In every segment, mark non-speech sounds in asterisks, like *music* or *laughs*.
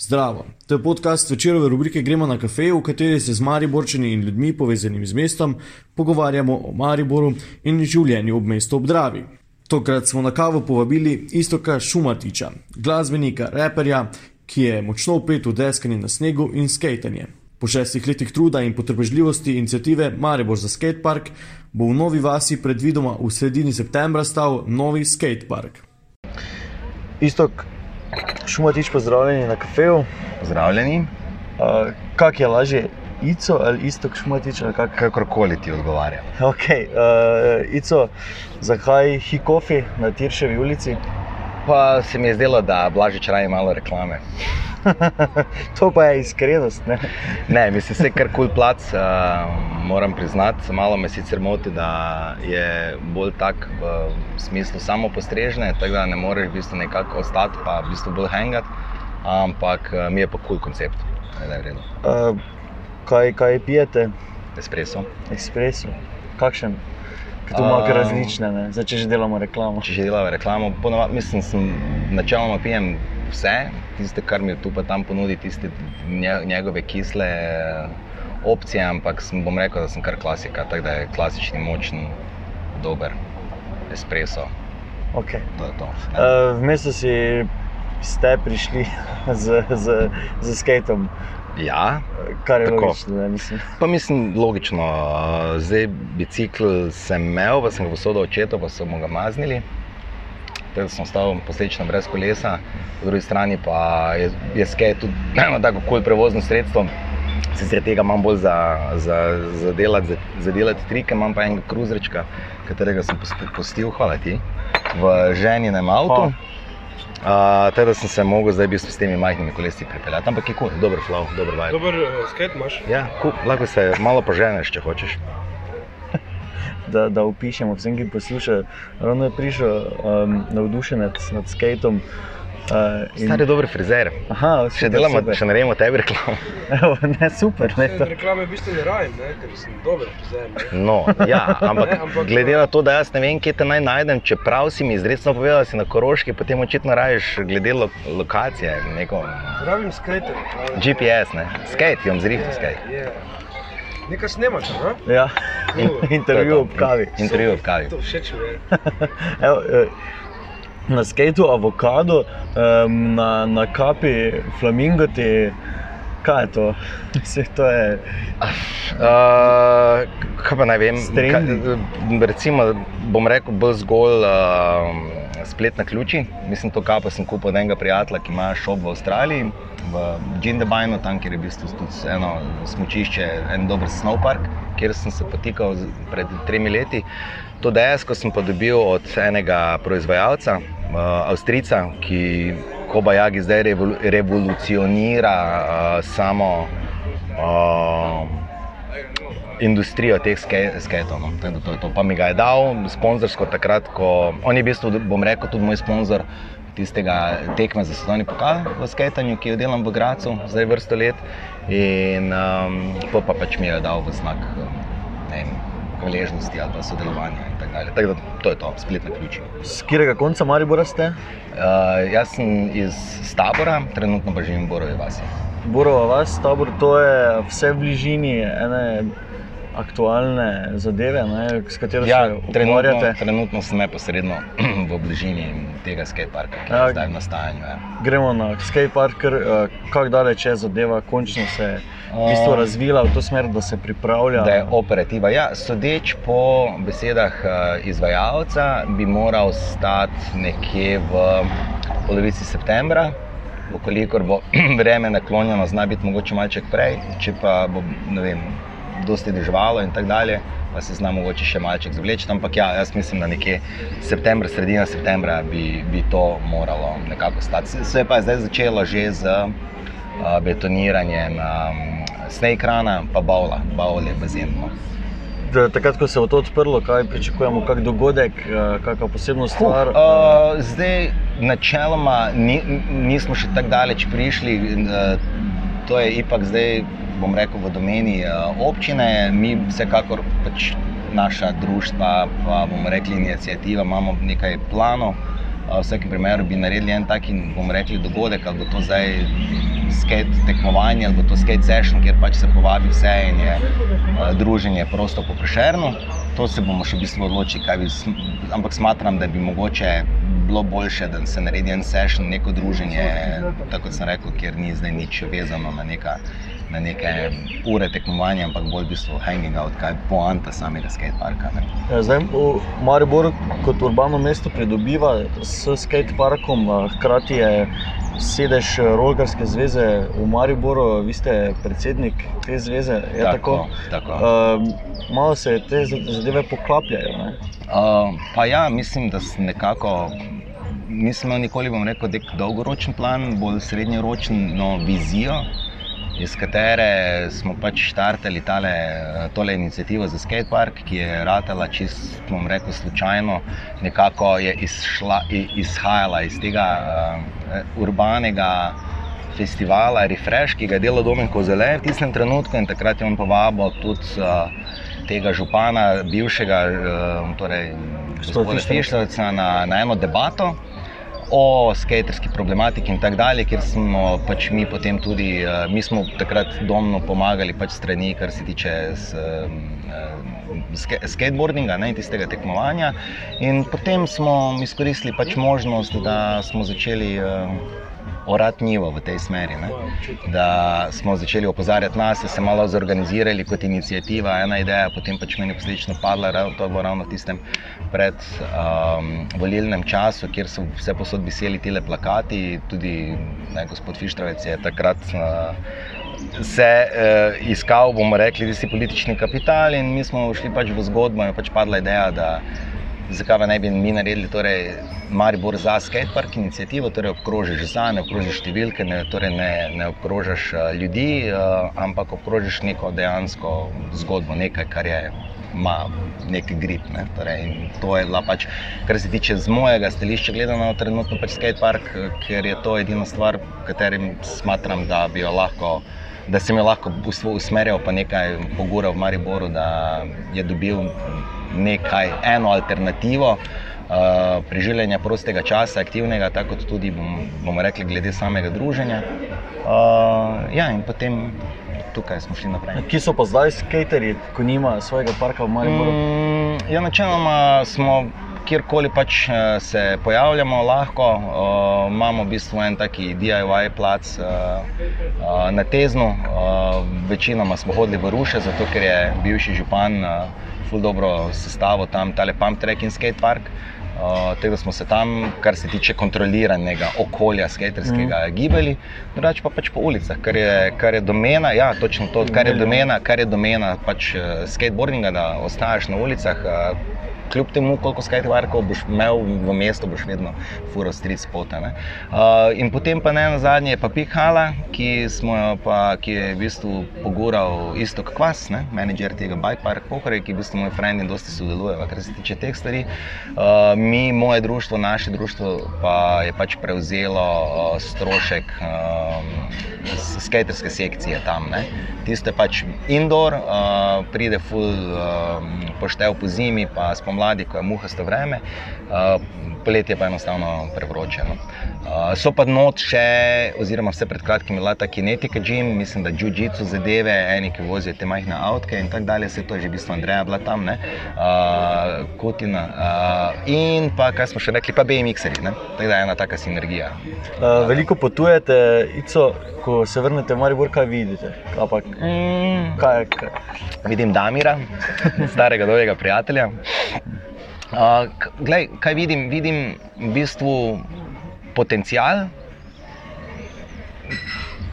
Zdravo, to je podcast večerove rubrike Gremo na kafe, v kateri se z Mariborčani in ljudmi povezanimi z mestom pogovarjamo o Mariboru in življenju ob mestu obdravi. Tokrat smo na kavo povabili Istoka Šumatiča, glasbenika, reperja, ki je močno upet v deskanje na snegu in skejtanje. Po šestih letih truda in potrpežljivosti inicijative Maribor za skatepark bo v novi vasi predvidoma v sredini septembra stal novi skatepark. Istok, Šumatič, pozdravljeni na kafeju. Pozdravljeni, Uh, kak je lažje, Ico ali Istok Šumatič? ali kak? kakorkoli ti odgovarja. Okay, uh, Ico, zakaj hikofi na Tirševi ulici? Pa se mi je zdelo, da Blažič raje malo reklame. To pa je iskrenost. Ne? Ne, mislim, se kar kul plac, uh, moram priznati. Malo me sicer moti, da je bolj tak v smislu samo postrežne, tako da ne moreš v bistvu nekako ostati, pa v bistvu bolj hangat. Ampak uh, mi je pa kul koncept, da je v redu. Uh, kaj, kaj pijete? Espresso. Espresso. Kakšen? Ker tu imamo Um, različne, ne? zdaj če že delamo reklamo. Če že delava reklamo, ponavadi mislim, sem načeloma pijem vse, tiste, kar mi tu pa tam ponudi, tiste nje- njegove kisle eh, opcije, ampak sem, bom rekel, da sem kar klasika, tako da je klasični, močen, dober espresso. Okay. To je to. ne. Uh, Vmes si ste prišli *laughs* z, z, z skatom, Ja, kar je Tako. logično. Ne, mislim. pa mislim logično, eh, zdaj bicikl sem imel, pa sem ga posodil očetu, pa so mu ga maznili. Da sem ostal posledično brez kolesa, po drugi strani pa je, je skate tudi *clears throat* eno tako kul prevozno sredstvo. Sicer tega imam bolj za, za, za, delati, za, za delati trike, imam pa enega kruzrečka, katerega sem post- postil, hvala ti, v ženinem avtu. Uh, tako da sem se mogel zdaj bistvu s temi majhnimi kolesi pripeljati, ampak je kul, cool, dober flow, dober vibe. Dober uh, skate imaš. Ja, cool, lahko se malo poženeš, če hočeš. Da, da opišemo vsem, ki poslušajo. Ravno je prišel um, navdušenec nad skatom. Uh, in- Stari dober frizer. Aha, Še super, delamo, super. še naredimo tebi reklamo. *laughs* Evo, ne, super. Ne, to. reklame v bistvu ne rajem, ne, ker sem dober frizer. ne. No, ja, ampak, *laughs* Ne, ampak- glede na to, da jaz ne vem, kje te naj najdem, čeprav si mi izrecno povedal, da si na Koroški, potem očitno raješ glede lo lokacije, neko Rabim skate. GPS, ne. Skate, jom zrihto skate. Je. Nekaj snemaš, ne? Ja, In- intervju ob kavi. Intervju ob kavi. To všeč mi je. *laughs* Evo, eh, na skatu avokado, um, na, na kapi flamingoti. Kaj je to? *laughs* Mislim, to je Uh, kaj pa naj vem? Kaj, recimo, bom rekel, bolj zgolj uh, spletna ključi. Mislim, to kapo sem kupil od enega prijatelja, ki ima šop v Avstraliji, v Džindebajnu, tam kjer je v bistvu tudi eno smočišče, en dober snowpark, kjer sem se potikal pred tremi leti. To dejansko sem pa dobil od enega proizvajalca, uh, Avstrijca, ki Kobajagi zdaj revolu revolucionira uh, samo uh, industrijo teh ske- skatov. No. To, je to. Pa mi ga je dal sponzorsko takrat, ko on je v bistvu, bom rekel, tudi moj sponzor tistega tekme za svetovni pokal v skatanju, ki jo delam v Gracu zdaj vrsto let. In um, pol pa pač mi je dal v znak vem, hvaležnosti ali pa sodelovanja tako. Tako da to je to, spletna ključi. z katerega konca Maribora ste? Uh, jaz sem iz Stabora, trenutno pa živim v Borovi vasi. Borova vas, tabor, to je vse v bližini ene aktualne zadeve, ne, s katero Ja, se trenutno, ukvarjate. trenutno sem neposredno *clears throat* v bližini tega skateparka, ki je Ja. zdaj v nastajanju. Ja. Gremo na skatepark, uh, kako daleč je zadeva, končno se je v bistvu razvila v to smer, da se pripravlja. Da je operativa. Ja, sodeč po besedah eh, izvajalca, bi moral stati nekje v polovici septembra. Vkolikor bo *clears throat* vreme naklonjeno, zna biti mogoče malce prej, če pa bo ne vem, dosti deževalo in tako dalje, pa se zna mogoče še malce zavleči. Ampak ja, jaz mislim, da nekje septembra, sredina septembra bi, bi to moralo nekako stati. Se- Se je pa zdaj začelo že z uh, betoniranjem um, snake rana, pa bavla, bawl je bazen. No. Da, takrat, ko se bo to odprlo, kaj pričakujemo, kak dogodek, uh, kakšna posebna stvar. Uh, zdaj, načeloma, ni, nismo še tako daleč prišli. Uh, to je ipak zdaj, bom rekel, v domeni uh, občine. Mi, vsekakor, pač naša društva, pa bomo rekli, inicijativa, imamo nekaj planov. Uh, v vsakem primeru bi naredili en tak, bomo rekli, dogodek, ali bo to zdaj skate tekmovanje ali bo to skate session, kjer pač se povabi vse in je uh, druženje prosto po prešernu. To se bomo še v bistvu odločili, kaj bi, ampak smatram, da bi mogoče bilo boljše, da se naredi en session, neko druženje, tako kot sem rekel, kjer ni zdaj nič vezano na, neka, na neke ure tekmovanja, ampak bolj v bistvu hanging out, kaj je poanta samega skateparka. Ja, Zdaj, Maribor kot urbano mesto pridobiva s skateparkom, hkrati je sedež eh, Rolgarske zveze v Mariboru, vi ste predsednik te zveze. Je tako? tako. Um, malo se te za- zadeve poklapljajo. Ne? Uh, pa ja, mislim, da nekako. Nisem imel nikoli, bom rekel, dolgoročen plan, bolj srednjeročno vizijo, iz katere smo pač štartali tale, tole inicijativo za skatepark, ki je ratala čist, bom rekel, slučajno, nekako je izšla, izhajala iz tega uh, urbanega festivala Refresh, ki ga je delal Domen Kozele v tistem trenutku in takrat je on povabil tudi uh, tega župana, bivšega, uh, torej gospoda. Fištravca na, na eno debato. O skaterski problematiki in tako dalje, ker smo pač mi potem tudi, eh, mi smo takrat domno pomagali pač strani, kar se tiče s, skateboardinga ne, in tistega tekmovanja. In potem smo izkoristili pač možnost, da smo začeli orati njivo v tej smeri. Ne. Da smo začeli opozarjati nas, se malo zorganizirali kot inicijativa, ena ideja, potem pač meni posledično padla, to je bilo ravno v tistem pred um, času, kjer so vse posod viseli tile plakati, tudi ne, gospod Fištravec je takrat. Uh, Se uh, iskal, bomo rekli, tisti politični kapital, in mi smo šli pač v zgodbo, in je pač padla ideja, da zakaj ne bi mi naredili torej, Maribor za skatepark inicijativo, torej obkrožiš za, ne obkrožiš številke, ne, torej ne, ne obkrožiš uh, ljudi, uh, ampak obkrožiš neko dejansko zgodbo, nekaj, kar je. Ma neki grip. Ne? Torej, to je bila pač, kar se tiče z mojega stališča, gledano trenutno pač skatepark, eh, ker je to edina stvar, v katerem smatram, da bi jo lahko. Da sem jo lahko usmerjal, pa nekaj pogura v Mariboru, da je dobil nekaj, eno alternativo uh, preživljanja prostega časa, aktivnega, tako tudi bom, bomo rekli, glede samega druženja. Uh, ja, in potem tukaj smo šli naprej. Kje so pa zdaj skaterji, ko nimajo svojega parka v Mariboru? Mm, ja, načeloma smo. Kjerkoli pač eh, se pojavljamo, lahko uh, imamo v bistvu en taki DIY plac uh, uh, na Teznu. Uh, večinoma smo hodili v Ruše, zato ker je bivši župan uh, ful dobro sestavil tam tale Pump Track in Skate Park. Uh, tako da smo se tam, kar se tiče kontroliranega okolja skaterskega, mm. gibali, drugače pa pač po ulicah, kar je, kar je domena, ja, točno to, kar je domena, kar je domena pač uh, skateboardinga, da ostaješ na ulicah. Uh, Kljub temu, koliko skateparkov boš imel v mestu, boš vedno furo street spota. ne. Uh, in potem pa ne na zadnje, pa Pikhala, ki, pa, ki je v bistvu pogural isto kot vas, ne? menedžer tega Bike Park Pohore, ki v bistvu moj friend in dosti sodelujeva, kar se tiče teh stvari. Uh, mi, moje društvo, naše društvo pa je pač prevzelo uh, strošek um, skaterske sekcije tam. Ne? Tisto je pač indoor, uh, pride full um, poštev po zimi, pa spomladi, ko je muhasto vreme, uh, poletje pa je enostavno prevroče. No. Uh, so pa not še, oziroma vse pred kratkim je bila ta kinetika gym, mislim, da jiu-jitsu zadeve, eni, ki vozijo te majhne avtke in tako dalje, se to je že v bistvu Andreja bila tam, ne, uh, Kutina. Uh, in pa, kaj smo še rekli, pa BMX-eri, ne, tako da je ena taka sinergija. Uh, veliko potujete, Ico, ko se vrnete v Maribor, kaj vidite? Ampak, Mm, kaj, kaj? vidim Damira, *laughs* starega dobrega prijatelja. Uh, glej, kaj vidim? Vidim v bistvu potencial,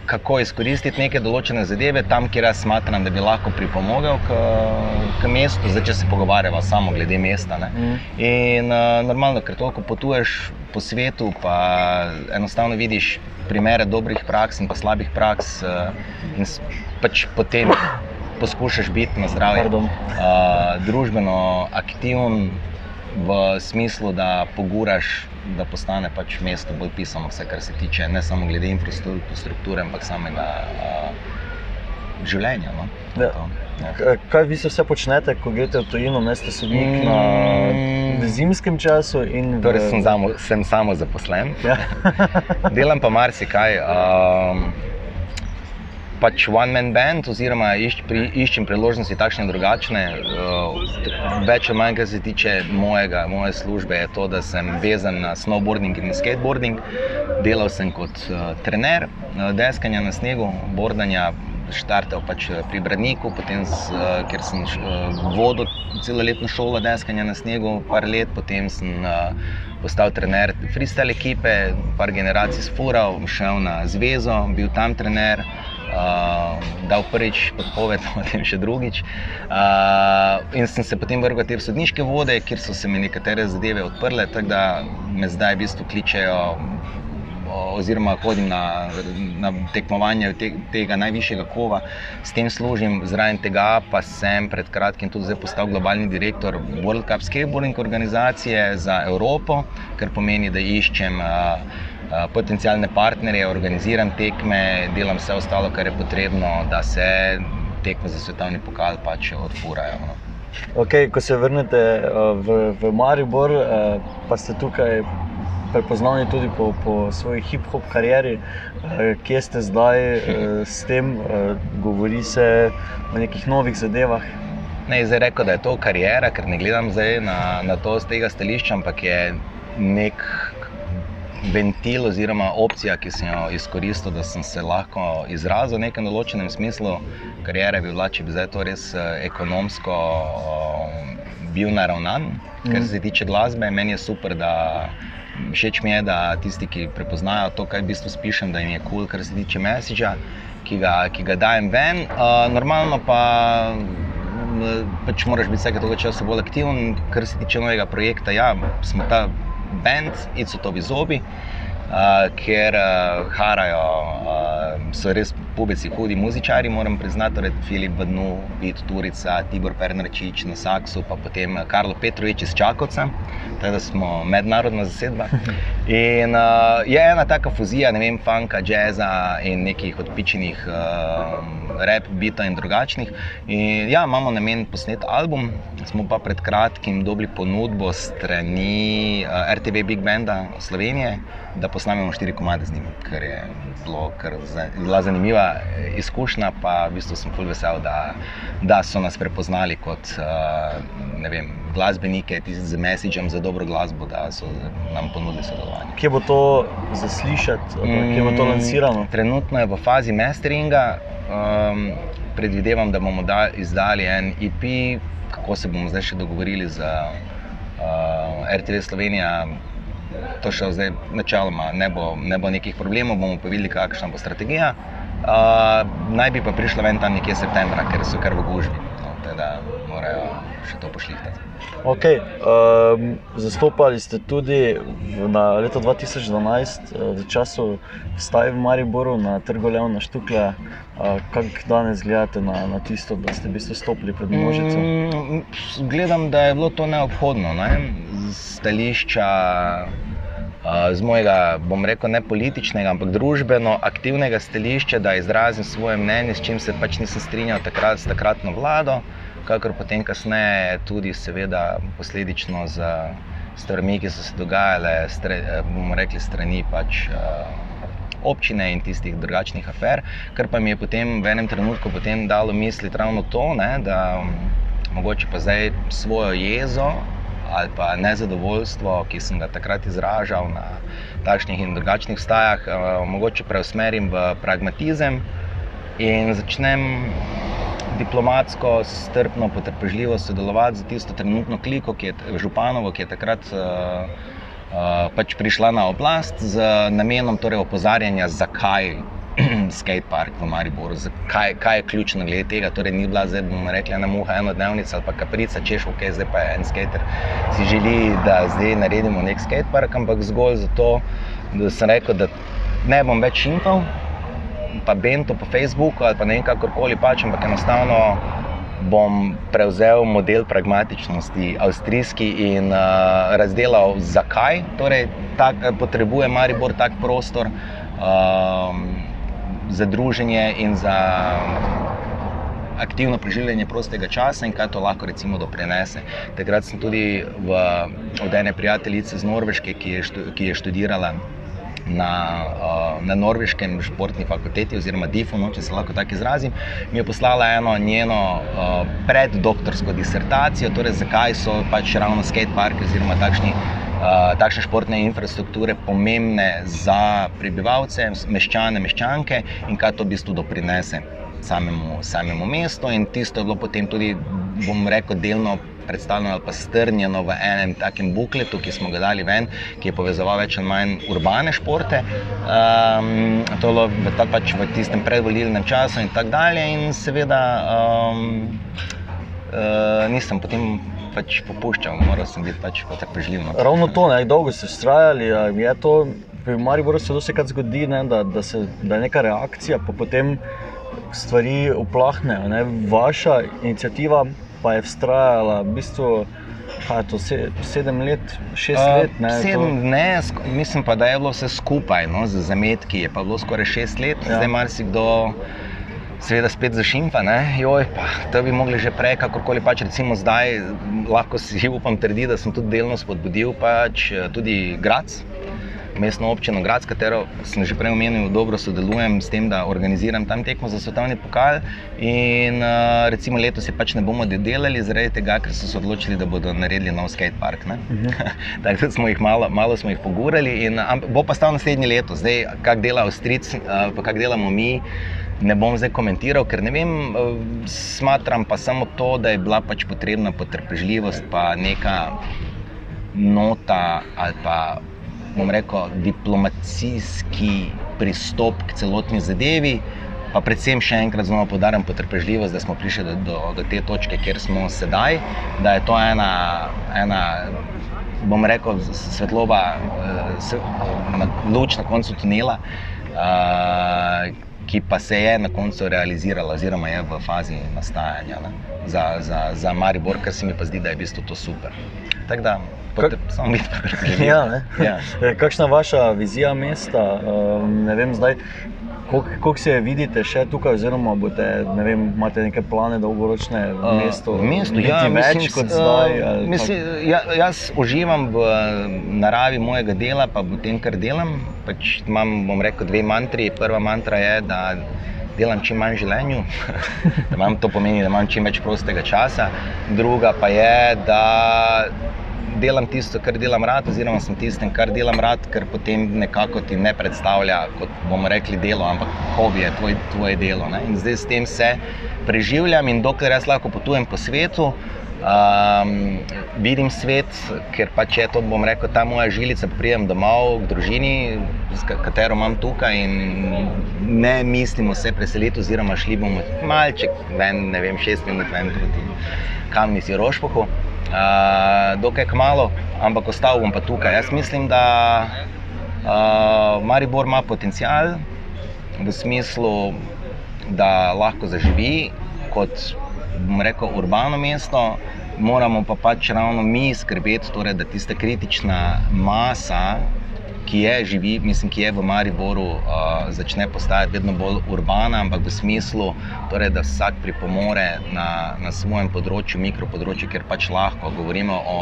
kako izkoristiti neke določene zadeve tam, kjer jaz smatram, da bi lahko pripomogel k, k mestu, zdaj če se pogovarjamo samo glede mesta. Ne. Mm. In uh, normalno, ker toliko potuješ po svetu, pa enostavno vidiš primere dobrih praks in pa slabih praks, uh, in pač potem poskušaš biti na Pardon. uh, družbeno aktiven v smislu, da poguraš, da postane pač mesto bolj pisano, vse kar se tiče ne samo glede infrastrukture, ampak samega uh, življenja. No? Ja. To, ja. Kaj vi se vse počnete, ko greste v tujino, ne ste sodnik na Mm. v zimskem času? In v- Torej, sem, samo, sem samo zaposlen. Ja. Delam pa marsikaj. Um, pač one-man band, oziroma išč, pri, iščem priložnosti takšne in drugačne. Uh, več ali manj, kar se tiče mojega, moje službe, je to, da sem vezan na snowboarding in skateboarding. Delal sem kot uh, trener uh, deskanja na snegu, bordanja. Štartal pač pri Bradniku, potem, uh, ker sem uh, vodil celoletno šolo deskanja na snegu, par let, potem sem uh, postal trener freestyle ekipe, par generacij sfural, šel na zvezo, bil tam trener. Uh, dal prvič podpoved, *laughs* potem še drugič. Uh, in sem se potem vrgel te sodniške vode, kjer so se mi nekatere zadeve odprle, tako da me zdaj v bistvu kličejo, oziroma hodim na, na tekmovanje te, tega najvišjega kova, s tem služim. Zraven tega pa sem pred kratkim tudi postal globalni direktor World Cup Skateboarding organizacije za Evropo, kar pomeni, da iščem. Uh, Potencijalne partnerje, organiziram tekme, delam vse ostalo, kar je potrebno, da se tekme za svetovni pokal pač odfurajo. No. Okay, ko se vrnete v, v Maribor, pa ste tukaj prepoznavni tudi po, po svoji hip-hop karieri. Eh, kje ste zdaj eh, s tem, eh, govori se o nekih novih zadevah? Ne, zdaj rekel, da je to karijera, ker ne gledam na, na to z tega stališča, ampak je nek ventil oziroma opcija, ki sem jo izkoristil, da sem se lahko izrazil v nekem določenem smislu. Karijera bi bila, če bi zdaj to res ekonomsko bil naravnan, mm. kar se tiče glasbe. Meni je super, da všeč mi je, da tisti, ki prepoznajo to, kaj v bistvu pišem, da jim je kul, cool, kar se tiče mesiča, ki, ki ga dajem ven. Uh, normalno pa. Pač moraš biti vsake toliko časa bolj aktiven, kar se tiče novega projekta. Ja, smo ta bend, Icotovi zobi, uh, ker uh, harajo, uh, so res pubici, hudi muzičari, moram priznati, torej Filip Badnu, Vid Turica, Tibor Pernarčič na Saksu, pa potem Karlo Petrovič iz Čakovca, tako da smo mednarodna zasedba. *laughs* In uh, je ena taka fuzija, ne vem, funka, jazza in nekih odpičenih uh, rap, bita in drugačnih. In ja, imamo namen posnet album, smo pa pred kratkim dobili ponudbo strani uh, RTV Big Banda Slovenije, da posnamemo štiri komade z njimi, kar je bilo kar bila zanimiva izkušnja, pa v bistvu sem fulj vesel, da, da so nas prepoznali kot uh, vem, glasbenike, z mesičem za dobro glasbo, da so nam ponudili sodelovanje. Kje bo to zaslišati, kje bo to mm, lansirano? Trenutno je v fazi masteringa. Um, predvidevam, da bomo da, izdali en EP, kako se bomo zdaj še dogovorili z uh, RTV Slovenija. To še zdaj, načeloma, ne bo, ne bo nekih problemov, bomo pa videli, kakšna bo strategija. Uh, naj bi pa prišla ven tam nekje septembra, ker so kar v gužvi, no, da morajo še to pošlihtati. Okay, um, zastopali ste tudi na leto 2012 v času Staj v Mariboru na trgu Leona Štuklja. Uh, kako danes gledate na, na tisto, da ste v bistvu stopili pred množico? Mm, gledam, da je bilo to neobhodno, ne? stališča z mojega, bom rekel, ne političnega, ampak družbeno aktivnega stališča, da izrazim svoje mnenje, s čim se pač nisem strinjal takrat s takratno vlado, kakor potem kasneje tudi, seveda, posledično z stvarmi, ki so se dogajale, bomo rekli, strani pač. Občine in tistih drugačnih afer, kar pa mi je potem v enem trenutku dalo misliti ravno to, ne, da mogoče pa zdaj svojo jezo ali pa nezadovoljstvo, ki sem ga takrat izražal na takšnih in drugačnih stajah, uh, mogoče preusmerim v pragmatizem in začnem diplomatsko, strpno, potrpežljivo sodelovati z tisto trenutno kliko, ki je Županovo, ki je takrat. Uh, pač prišla na oblast z namenom torej opozarjanja, zakaj *clears throat* skatepark v Mariboru, kaj, kaj je ključno glede tega. Torej, ni bila zdaj, bomo rekli, ena muha, ena dnevnica ali pa kaprica, češ, ok, zdaj pa je en skater, si želi, da zdaj naredimo nek skatepark, ampak zgolj zato, da sem rekel, da ne bom več impal, pa bento po Facebooku ali pa ne kakorkoli pač, ampak enostavno. Bom prevzel model pragmatičnosti, avstrijski, in uh, razdelal, zakaj torej, tak, potrebuje Maribor tak prostor. Um, za druženje in za aktivno preživljanje prostega časa in kaj to lahko recimo doprinese. Takrat sem tudi v, od ene prijateljice iz Norveške, ki je, ki je študirala na, uh, na norveškem športni fakulteti, oziroma DIFO, no, če se lahko tako izrazim, mi je poslala eno njeno uh, preddoktorsko disertacijo, torej zakaj so pač ravno skateparki oziroma takšni. Uh, takšne športne infrastrukture pomembne za prebivalce, meščane, meščanke in kaj to v bistvu doprinese samemu, samemu mestu. In tisto je bilo potem tudi, bom rekel, delno predstavljeno ali pa strnjeno v enem takem bukletu, ki smo ga dali ven, ki je povezoval več ali manj urbane športe. Um, to je bilo pač v tistem predvolilnem času in tako dalje. In seveda um, uh, nisem potem. Pač popuščal, moral sem biti pač potrpežljiv. No. Ravno to, ne, dolgo ste vztrajali. Je to, pri Mariboru se kar zgodi, ne, da, da, se, da je neka reakcija, pa potem stvari uplahnejo. Ne. Vaša inicijativa pa je vztrajala v bistvu. Kaj je to, sedem let, šest uh, let? Ne, sedem, to... ne, mislim pa, da je bilo vse skupaj, no, z zametki je pa bilo skoraj šest let, ja. zdaj marsikdo. Seveda spet zašimpa, joj, pa to bi mogli že prej, kakorkoli pač, recimo zdaj, lahko si *laughs* upam trditi, da sem tudi delno spodbudil pač tudi Grac, mestno občino Grad, s katero sem že prej omenil, dobro sodelujem s tem, da organiziram tam tekmo za svetovni pokal. In uh, recimo letos se pač ne bomo delali, zaradi tega, ker so se odločili, da bodo naredili nov skate park. Uh *laughs* -huh. Tako da smo jih malo, malo smo jih pogurali. In, um, bo pa stal naslednje leto, zdaj kak dela Avstric, uh, pa kak delamo mi. Ne bom zdaj komentiral, ker ne vem, smatram pa samo to, da je bila pač potrebna potrpežljivost, pa neka nota ali pa bom rekel, diplomacijski pristop k celotni zadevi. Pa predvsem še enkrat znova podarim potrpežljivost, da smo prišli do, do, do te točke, kjer smo sedaj, da je to ena, ena bom rekel, svetloba, eh, luč na koncu tunela, eh, ki pa se je na koncu realizirala, oziroma je v fazi nastajanja ne, za, za, za Maribor, kar se mi pa zdi, da je v bistvu to super. Tako da samo mi tako *laughs* ja, ja. *laughs* Kakšna je vaša vizija mesta? Um, ne vem, zdaj. Kako se vidite še tukaj, oziroma bote, ne vem, imate neke plane dolgoročne v mestu? Uh, v mestu, ja, več mislim, kot zdaj. Uh, mislim, ja, jaz uživam v naravi mojega dela, pa v tem, kar delam. Pač imam, bom rekel, dve mantri. Prva mantra je, da delam čim manj življenju, *laughs* da imam to pomeni, da imam čim več prostega časa. Druga pa je, da delam tisto, kar delam rad, oziroma sem tistem, kar delam rad, ker potem nekako ti ne predstavlja kot bomo rekli delo, ampak hobi je tvoj, tvoje delo. Ne? In zdaj s tem se preživljam in dokler jaz lahko potujem po svetu. Um, vidim svet, ker pač je to, bom rekel, ta moja žilica, prijem domov k družini, katero imam tukaj in ne mislimo se preseliti, oziroma šli bomo malček, ven, ne vem, šest minut ven proti kamni si rošpohu uh, dokaj kmalo, ampak ostal bom pa tukaj. Jaz mislim, da uh, Maribor ima potencial v smislu, da lahko zaživi kot rekel, urbano mesto. Moramo pa pač ravno mi skrbeti, torej, da tista kritična masa, ki je, živi, mislim, ki je v Mariboru, uh, začne postajati vedno bolj urbana, ampak v smislu, torej, da vsak pripomore na, na svojem področju, mikropodročju, ker pač lahko govorimo o,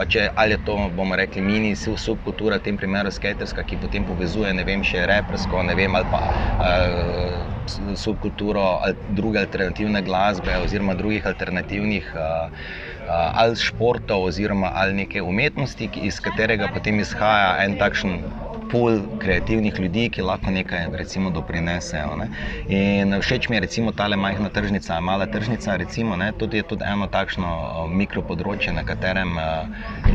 pač je, ali je to, bomo rekli, mini subkultura, v tem primeru skaterska, ki potem povezuje, ne vem, še repersko, ne vem, ali pa uh, subkulturo ali druge alternativne glasbe oziroma drugih alternativnih. Uh, ali športov, oziroma ali neke umetnosti, iz katerega potem izhaja en takšen pol kreativnih ljudi, ki lahko nekaj recimo, doprinesejo. Ne. In všeč mi je recimo ta majhna tržnica, mala tržnica. Recimo, ne, tudi je tudi eno takšno mikropodročje, na katerem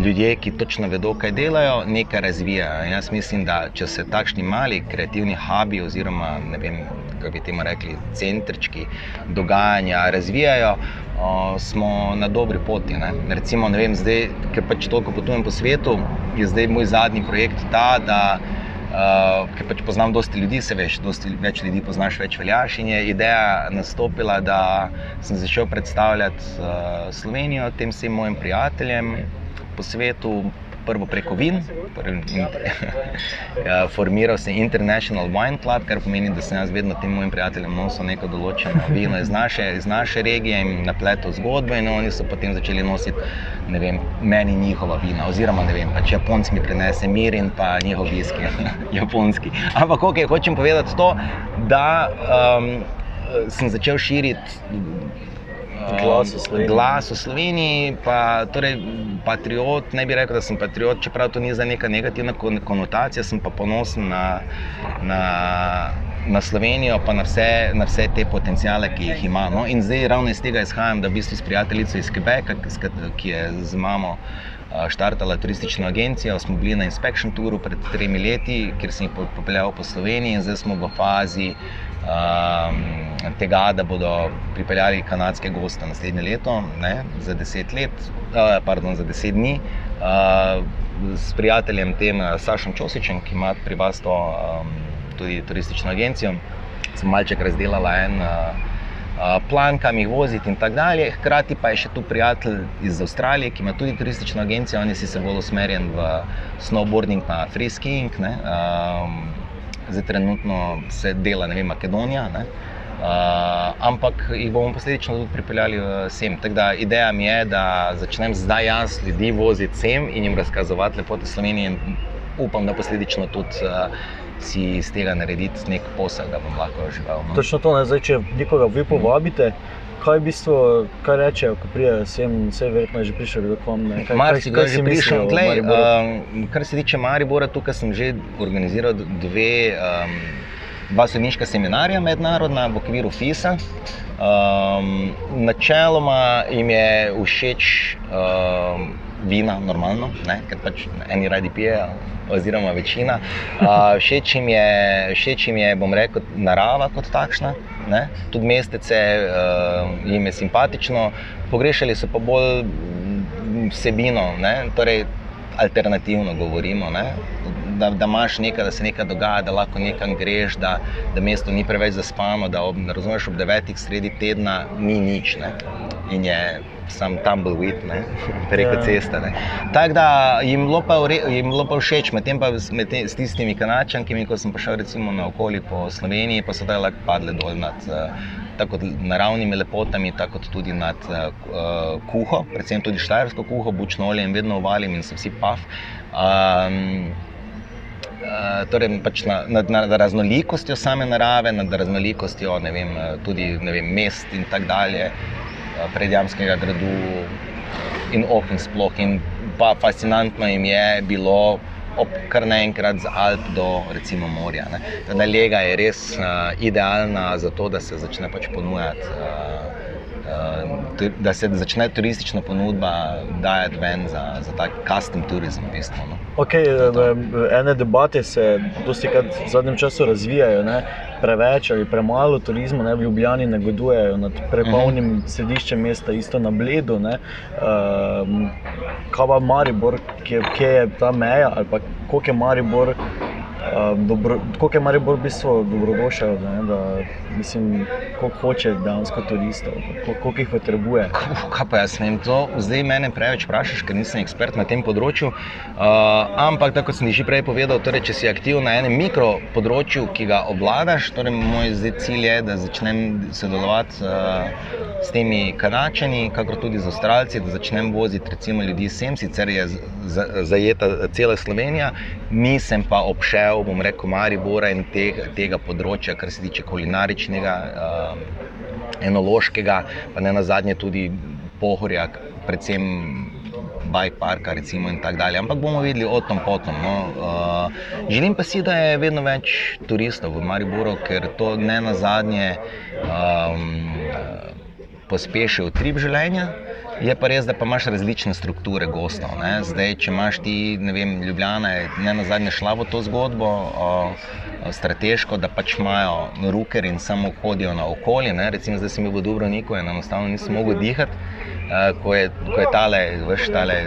ljudje, ki točno vedo, kaj delajo, nekaj razvijajo. Jaz mislim, da če se takšni mali kreativni hubi, oziroma ne vem, kako bi temu rekli, centrčki dogajanja razvijajo smo na dobri poti. Ne. Recimo, ne vem, zdaj, ker pač toliko potujem po svetu, je zdaj moj zadnji projekt ta, da uh, ker pač poznam dosti ljudi, se veš, dosti več ljudi poznaš, več veljaš. In je ideja nastopila, da sem začel predstavljati uh, Slovenijo tem vsem mojim prijateljem po svetu. Prvo preko vin, in, *laughs* ja, formiral se International Wine Club, kar pomeni, da sem jaz vedno tem mojim prijateljem nosil neko določeno vino iz naše, iz naše regije in napletel zgodbo in oni so potem začeli nositi vem, meni njihova vina, oziroma ne vem, pač Japonci mi prinese mir in pa njihov viski, *laughs* japonski. Ampak, ok, hočem povedati to, da um, sem začel širiti. Um, Glas o Sloveniji. Glas o Sloveniji, pa torej, patriot. Ne bi rekel, da sem patriot, čeprav to ni za neka negativna kon- konotacija, sem pa ponosen na, na, na Slovenijo, pa na vse, na vse te potencijale, ki jih ima. No? In zdaj ravno iz tega izhajam, da v bistvu s prijateljico iz Quebeca, ki, je z mamo. a, Štartala turistično agencijo, smo bili na inspection touru pred tremi leti, kjer sem jih po- popeljal po Sloveniji, in zdaj smo v fazi um, tega, da bodo pripeljali kanadske goste naslednje leto, ne, za 10 let, uh, pardon, za 10 dni. Uh, s prijateljem tem uh, Sašom Čosičem, ki ima pri vas to um, tudi turistično agencijo, sem malček razdelala en. Uh, plan, kam jih voziti, in tako dalje. Hkrati pa je še tu prijatelj iz Avstralije, ki ima tudi turistično agencijo, on je sicer bolj usmerjen v snowboarding in freeskiing. ne. Um, zdaj trenutno se dela, ne vem, Makedonija. Ne? Uh, ampak jih bomo posledično tudi pripeljali sem. Tako da ideja mi je, da začnem zdaj jaz ljudi voziti sem in jim razkazovati lepote Slovenije. Upam, da posledično tudi uh, si iz tega narediti nek posel, da bom lahko živel. No? Točno to, ne, zdaj, če nekoga vi povabite, kaj v bistvu, kaj rečejo, ko pridejo sem, vse verjetno je že prišel do kom. Ne, kaj, Marsi ga kaj je že prišel. Glej, um, kar se tiče Maribora, tukaj sem že organiziral dve, um, dva sodniška seminarja mednarodna v okviru FISA. Um, načeloma jim je všeč um, vina, normalno, ne? ker pač eni radi pijejo, oziroma večina. Uh, všeč, jim je, všeč jim je, bom rekel, narava kot takšna. Ne? Tudi mestece uh, jim je simpatično, pogrešali so pa bolj vsebino, ne? torej alternativno govorimo. Ne? Da, da imaš nekaj, da se nekaj dogaja, da lahko nekam greš, da, da mesto ni preveč zaspano, da ob, razumeš, ob devetih sredi tedna ni nič. Ne? In je sam tumbleweed, ne? *laughs* preko Ja. ceste. Tako da jim bilo pa vre- jim bilo pa všeč, medtem pa med te, s tistimi kanačankami, ko sem prišel recimo na okoli po Sloveniji, pa so da lahko padle dol nad eh, tako naravnimi lepotami, tako tudi nad uh, kuho, predvsem tudi štajersko kuho, bučno olje in vedno uvalim in so vsi paf. Um, torej, pač na, nad, nad raznolikostjo same narave, nad raznolikostjo ne vem, eh, tudi ne vem, mest in tako dalje, eh, predjamskega gradu in oh in sploh. In pa fascinantno jim je bilo ob kar naenkrat z Alp do recimo morja. Teda lega je res uh, idealna za to, da se začne pač ponujati. Uh, da se začne turistična ponudba dajati ven za, za tak custom turizem. V bistvu, no. Okay, ene debate se dosti krat v zadnjem času razvijajo. Ne? Preveč ali premalo turizma ne? v Ljubljani negodujejo nad prepolnim Mhm. središčem mesta, isto na Bledu. ne. Um, kaj pa Maribor, kje, kje je ta meja ali pa koliko je Maribor. Dobro, koliko je Maribor v bistvu dobrodošel, ne, da mislim, koliko hoče dejansko turistov, koliko, koliko jih potrebuje. Kaj pa jaz ne vem, to zdaj mene preveč vprašaš, ker nisem ekspert na tem področju. Uh, ampak, tako sem že prej povedal, torej, če si aktiven na enem mikro področju, ki ga obvladaš, torej moj zdaj cilj je, da začnem sodelovati uh, s temi kanačani, kakor tudi z Avstralci, da začnem voziti recimo ljudi sem, sicer je zajeta cela Slovenija, nisem pa obšel, bom rekel, Maribora in tega, tega področja, kar se tiče kulinaričnega. Uh, enološkega, pa ne na zadnje tudi pohorja, predvsem bike parka recimo in tako dalje. Ampak bomo videli o tom potom. No. Uh, želim pa si, da je vedno več turistov v Mariboru, ker to ne na zadnje um, pospeši utrip življenja. Je pa res, da pa imaš različne strukture gostov. Ne? Zdaj, če imaš ti, ne vem, Ljubljana je ne na zadnje šla v to zgodbo, o, o, strateško, da pač imajo ruker in samo hodijo na okolje. Ne? Recimo, zdaj sem bil v Dubrovniku in enostavno nisem mogel dihati, eh, ko je, ko je tale, veš, tale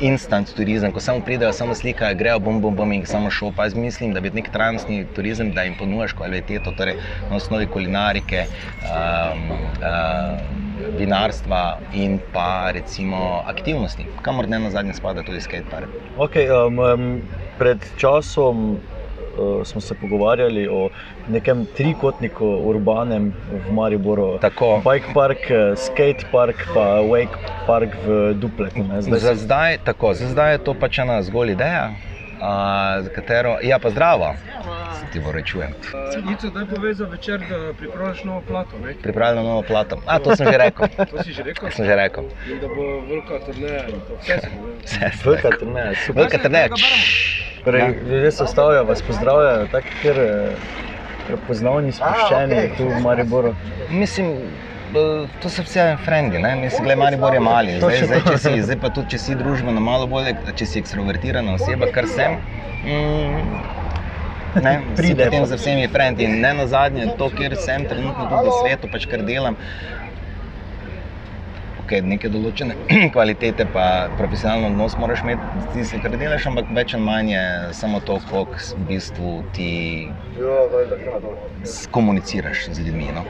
instant turizem, ko samo pridejo, samo slikajo, grejo, bom, bom, bom in samo šel. Pa jaz mislim, da bi nek trajnostni turizem, da jim ponujaš kvaliteto, torej na osnovi kulinarike. Um, uh, vinarstva in pa recimo aktivnosti, kamor ne na zadnje spada tudi skatepark. Okay, um, um, pred časom uh, smo se pogovarjali o nekem trikotniku urbanem v Mariboru. Tako. Bike park, eh, skate park, pa wake park v Dupleku. Zdaj Za zdaj, tako, za zdaj je to pač ena zgolj ideja, a, za katero, ja, pa zdravo, se ti vrečujem. Ico, daj povej za večer, da pripravljaš novo plato. Ne? Pripravljam novo plato. A, to sem že rekel. *laughs* To si že rekel? To sem že rekel. In da bo velika turneja in to vse se bo. ne? Vse sem Velika rekel. turneja, super. Velika turneja. Torej, Ja. Ljudje se stavljajo, vas pozdravljajo, tako ker prepoznavni, sproščeni tu v Mariboru. Mislim, eh, to so vse frendi, ne? mislim, gledaj, Maribor je mali. Zdaj, zdaj, to. če si, zdaj pa tudi, če si družbeno malo bolj, če si ekstrovertirana oseba, kar sem. Mm, Ne, *laughs* Pride potem za vsemi frendi in ne na zadnje to, kjer sem trenutno tudi v svetu, pač kar delam. Okay, neke določene *clears throat* kvalitete, pa profesionalno odnos moraš imeti s tistim, kar delaš, ampak več ali manj je samo to, koliko v bistvu ti komuniciraš z ljudmi. No?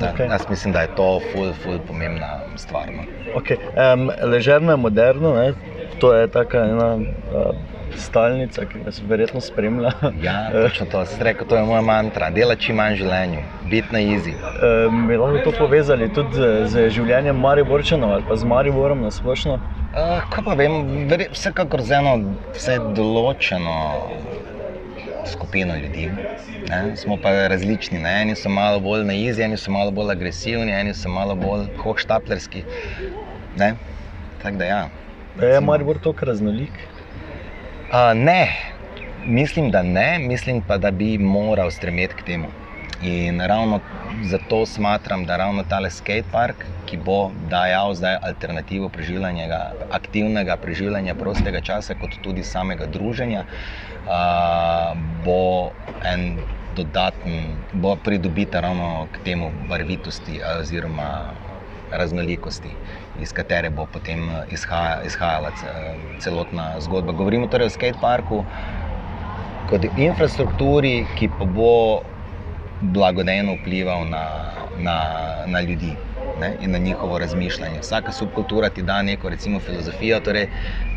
Da, Okej. Jaz mislim, da je to ful, ful pomembna stvar. No? Okay. Um, ležerno je moderno, ne? to je taka ena uh, stalnica, ki nas verjetno spremlja. Ja, točno to. Sem rekel, to je moja mantra. Dela čim manj v življenju, biti na izi. Um, bi lahko to povezali tudi z, z življenjem Mariborčanov ali pa z Mariborom na splošno? Uh, kaj pa vem, verje- vsekakor z eno vse določeno skupino ljudi. Ne? Smo pa različni. Ne? Eni so malo bolj na izi, eni so malo bolj agresivni, eni so malo bolj hohštaplerski. Tako da ja. Je Maribor tako raznolik? Uh, ne, mislim, da ne, mislim pa, da bi moral stremeti k temu. In ravno zato smatram, da ravno tale skatepark, ki bo dajal zdaj alternativo preživljanja, aktivnega preživljanja prostega časa, kot tudi samega druženja, uh, bo en dodaten, bo pridobita ravno k temu barvitosti oziroma raznolikosti, iz katere bo potem eh, izhaja, izhajala ce- celotna zgodba. Govorimo torej o skateparku kot infrastrukturi, ki pa bo blagodejno vplival na, na, na ljudi. Ne, in na njihovo razmišljanje. Vsaka subkultura ti da neko recimo, filozofijo. Torej,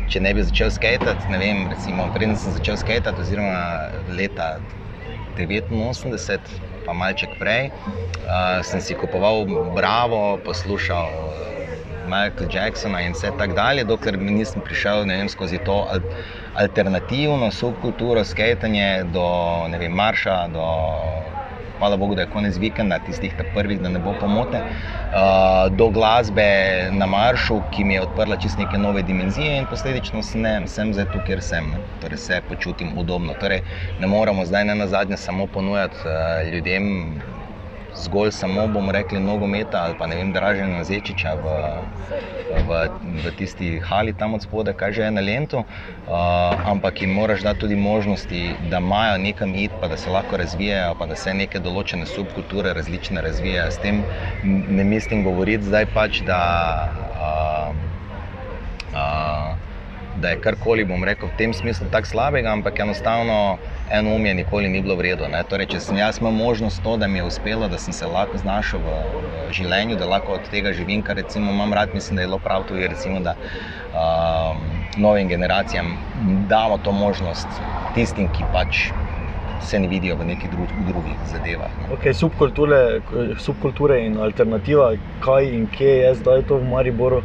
če ne bi začel skajati, ne vem, recimo, preden sem začel skajati, oziroma leta 89, pa malček prej, uh, sem si kupoval Bravo, poslušal Michael Jacksona in vse tako dalje, dokler nisem prišel vem, skozi to al alternativno subkulturo, skajtanje do vem, marša, do hvala Bogu, da je konec vikenda, tistih prvih, da ne bo pomote, uh, do glasbe na maršu, ki mi je odprla čisto neke nove dimenzije in posledično sem, sem zdaj tu, kjer sem. Ne. Torej se počutim udobno. Torej, ne moramo zdaj ne na zadnje samo ponujati uh, ljudem zgolj samo, bomo rekli, nogometa ali pa ne vem, draženja na Zečiča v, v, v tisti hali tam od spodaj, kaj že je na Lentu, uh, ampak jim moraš dati tudi možnosti, da imajo nekam iti, pa da se lahko razvijajo, pa da se neke določene subkulture različne razvijajo. S tem ne mislim govoriti zdaj pač, da. Uh, uh, Da je karkoli, bom rekel, v tem smislu tako slabega, ampak enostavno eno um je nikoli ni bilo vredno. Torej, če sem jaz imel možnost to, da mi je uspelo, da sem se lahko znašel v, v življenju, da lahko od tega živim, kar recimo imam rad, mislim, da je zelo prav tudi, recimo, da um, novim generacijam damo to možnost tistim, ki pač se ne vidijo v nekih dru drugih zadevah. Okay, subkulture, subkulture in alternativa, kaj in kje je zdaj to v Mariboru?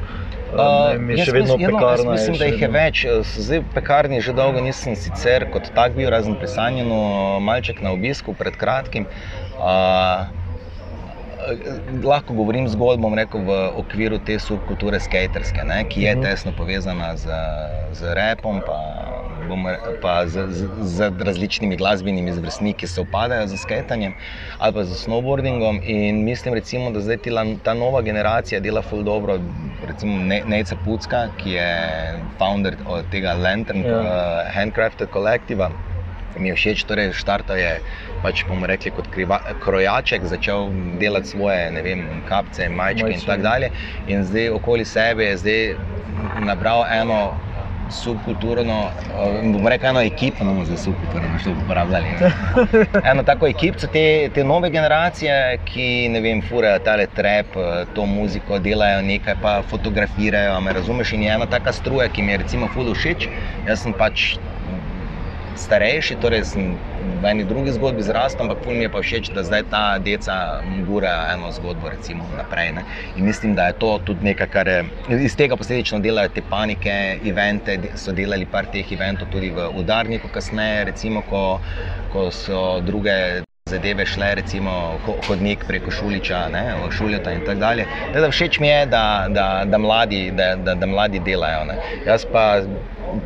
Uh, je še vedno mislim, pekarna. Jaz mislim, da jih je več. Zdaj v pekarni že dolgo nisem sicer kot tak bil, razen pri Sanjenu, malček na obisku pred kratkim. Uh, Lahko govorim zgolj rekel, v okviru te subkulture skaterske, ne, ki je Mhm. tesno povezana z, z repom, pa, bomo re- pa z, z, z različnimi glasbenimi zvrstniki, ki se upadajo z skatanjem ali pa z snowboardingom. In mislim, recimo, da zdaj tila, ta nova generacija dela ful dobro. Recimo Ne- Nejca Pucka, ki je founder tega Lantern Ja. uh, Handcrafted Collectiva. Mi je všeč, torej štartal je, pač bomo rekli, kot kriva, krojaček, začel delati svoje, ne vem, kapce, majčke in Majčke. tako dalje. In zdaj okoli sebe je zdaj nabral eno subkulturno, bom rekel, eno ekipo, no, za subkulturno, što uporabljali. ne. Eno tako ekipo, te, te nove generacije, ki ne vem, furajo tale trep, to muziko, delajo nekaj, pa fotografirajo, me razumeš. In je ena taka struja, ki mi je recimo ful všeč. Jaz sem pač starejši, torej sem v eni drugi zgodbi zrastel, ampak ful mi je pa všeč, da zdaj ta deca gura eno zgodbo recimo, naprej. Ne? In mislim, da je to tudi nekaj, kar je iz tega posledično delajo te panike, evente, so delali par teh eventov tudi v udarniku kasneje, recimo, ko, ko so druge. Zadeve šle, recimo ho- hodnik preko Šuliča, ne, Šuljota in tako dalje. Tako da Všeč mi je, da, da, da, mladi, da, da, da mladi delajo. Ne. Jaz pa,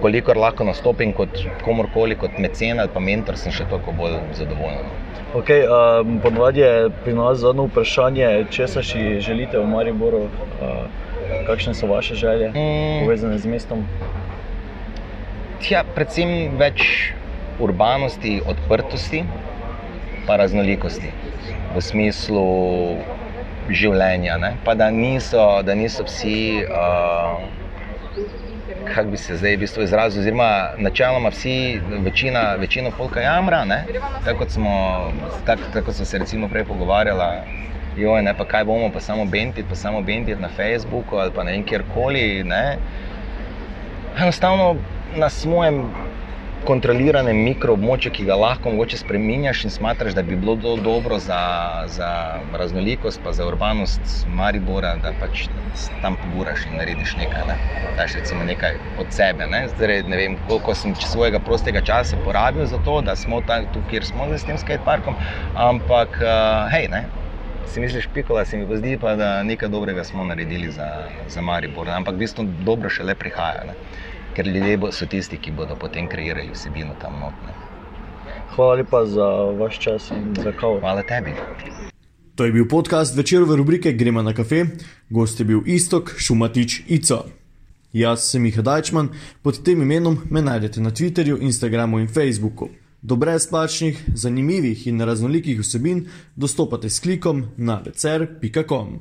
kolikor lahko nastopim kot komorkoli, kot mecen ali pa mentor, sem še toliko bolj zadovoljen. Okay, um, Ponovadi je pri nas zadnje vprašanje, če se si želite v Mariboru, uh, kakšne so vaše želje Mm. povezane z mestom. Tja, predvsem več urbanosti, odprtosti, pa raznolikosti v smislu življenja. Ne? Pa da niso, da niso vsi, uh, kako bi se zdaj v bistvu izrazil, oziroma načeloma vsi, večina, večina polka jamra, tako kot smo, tak, tako so se recimo prej pogovarjali. Joj, ne, pa kaj bomo, pa samo benditi, pa samo benditi na Facebooku ali pa ne vem kjerkoli. Ne? enostavno na svojem kontroliranem mikroobmočju, ki ga lahko mogoče spremenjaš in smatraš, da bi bilo to dobro za, za raznolikost, pa za urbanost Maribora, da pač tam poguraš in narediš nekaj. Ne? Daš recimo nekaj od sebe. Ne, Zdaj, ne vem, koliko sem svojega prostega časa porabil za to, da smo tam, kjer smo zdaj s tem skateparkom, ampak uh, hej, ne. Si misliš, pikola se mi pa zdi, pa, da nekaj dobrega smo naredili za, za Maribor, ampak v bistvu dobro šele prihaja. Ne. Ker ljudje bo- so tisti, ki bodo potem kreirali vsebino tam notne. Hvala lepa za vaš čas in za kavo. Hvala tebi. To je bil podcast večerove rubrike Gremo na kafe, gost je bil Istok Šumatič Ico. Jaz sem Miha Dajčman, pod tem imenom me najdete na Twitterju, Instagramu in Facebooku. Do brezplačnih, zanimivih in raznolikih vsebin dostopate s klikom na vecer.com.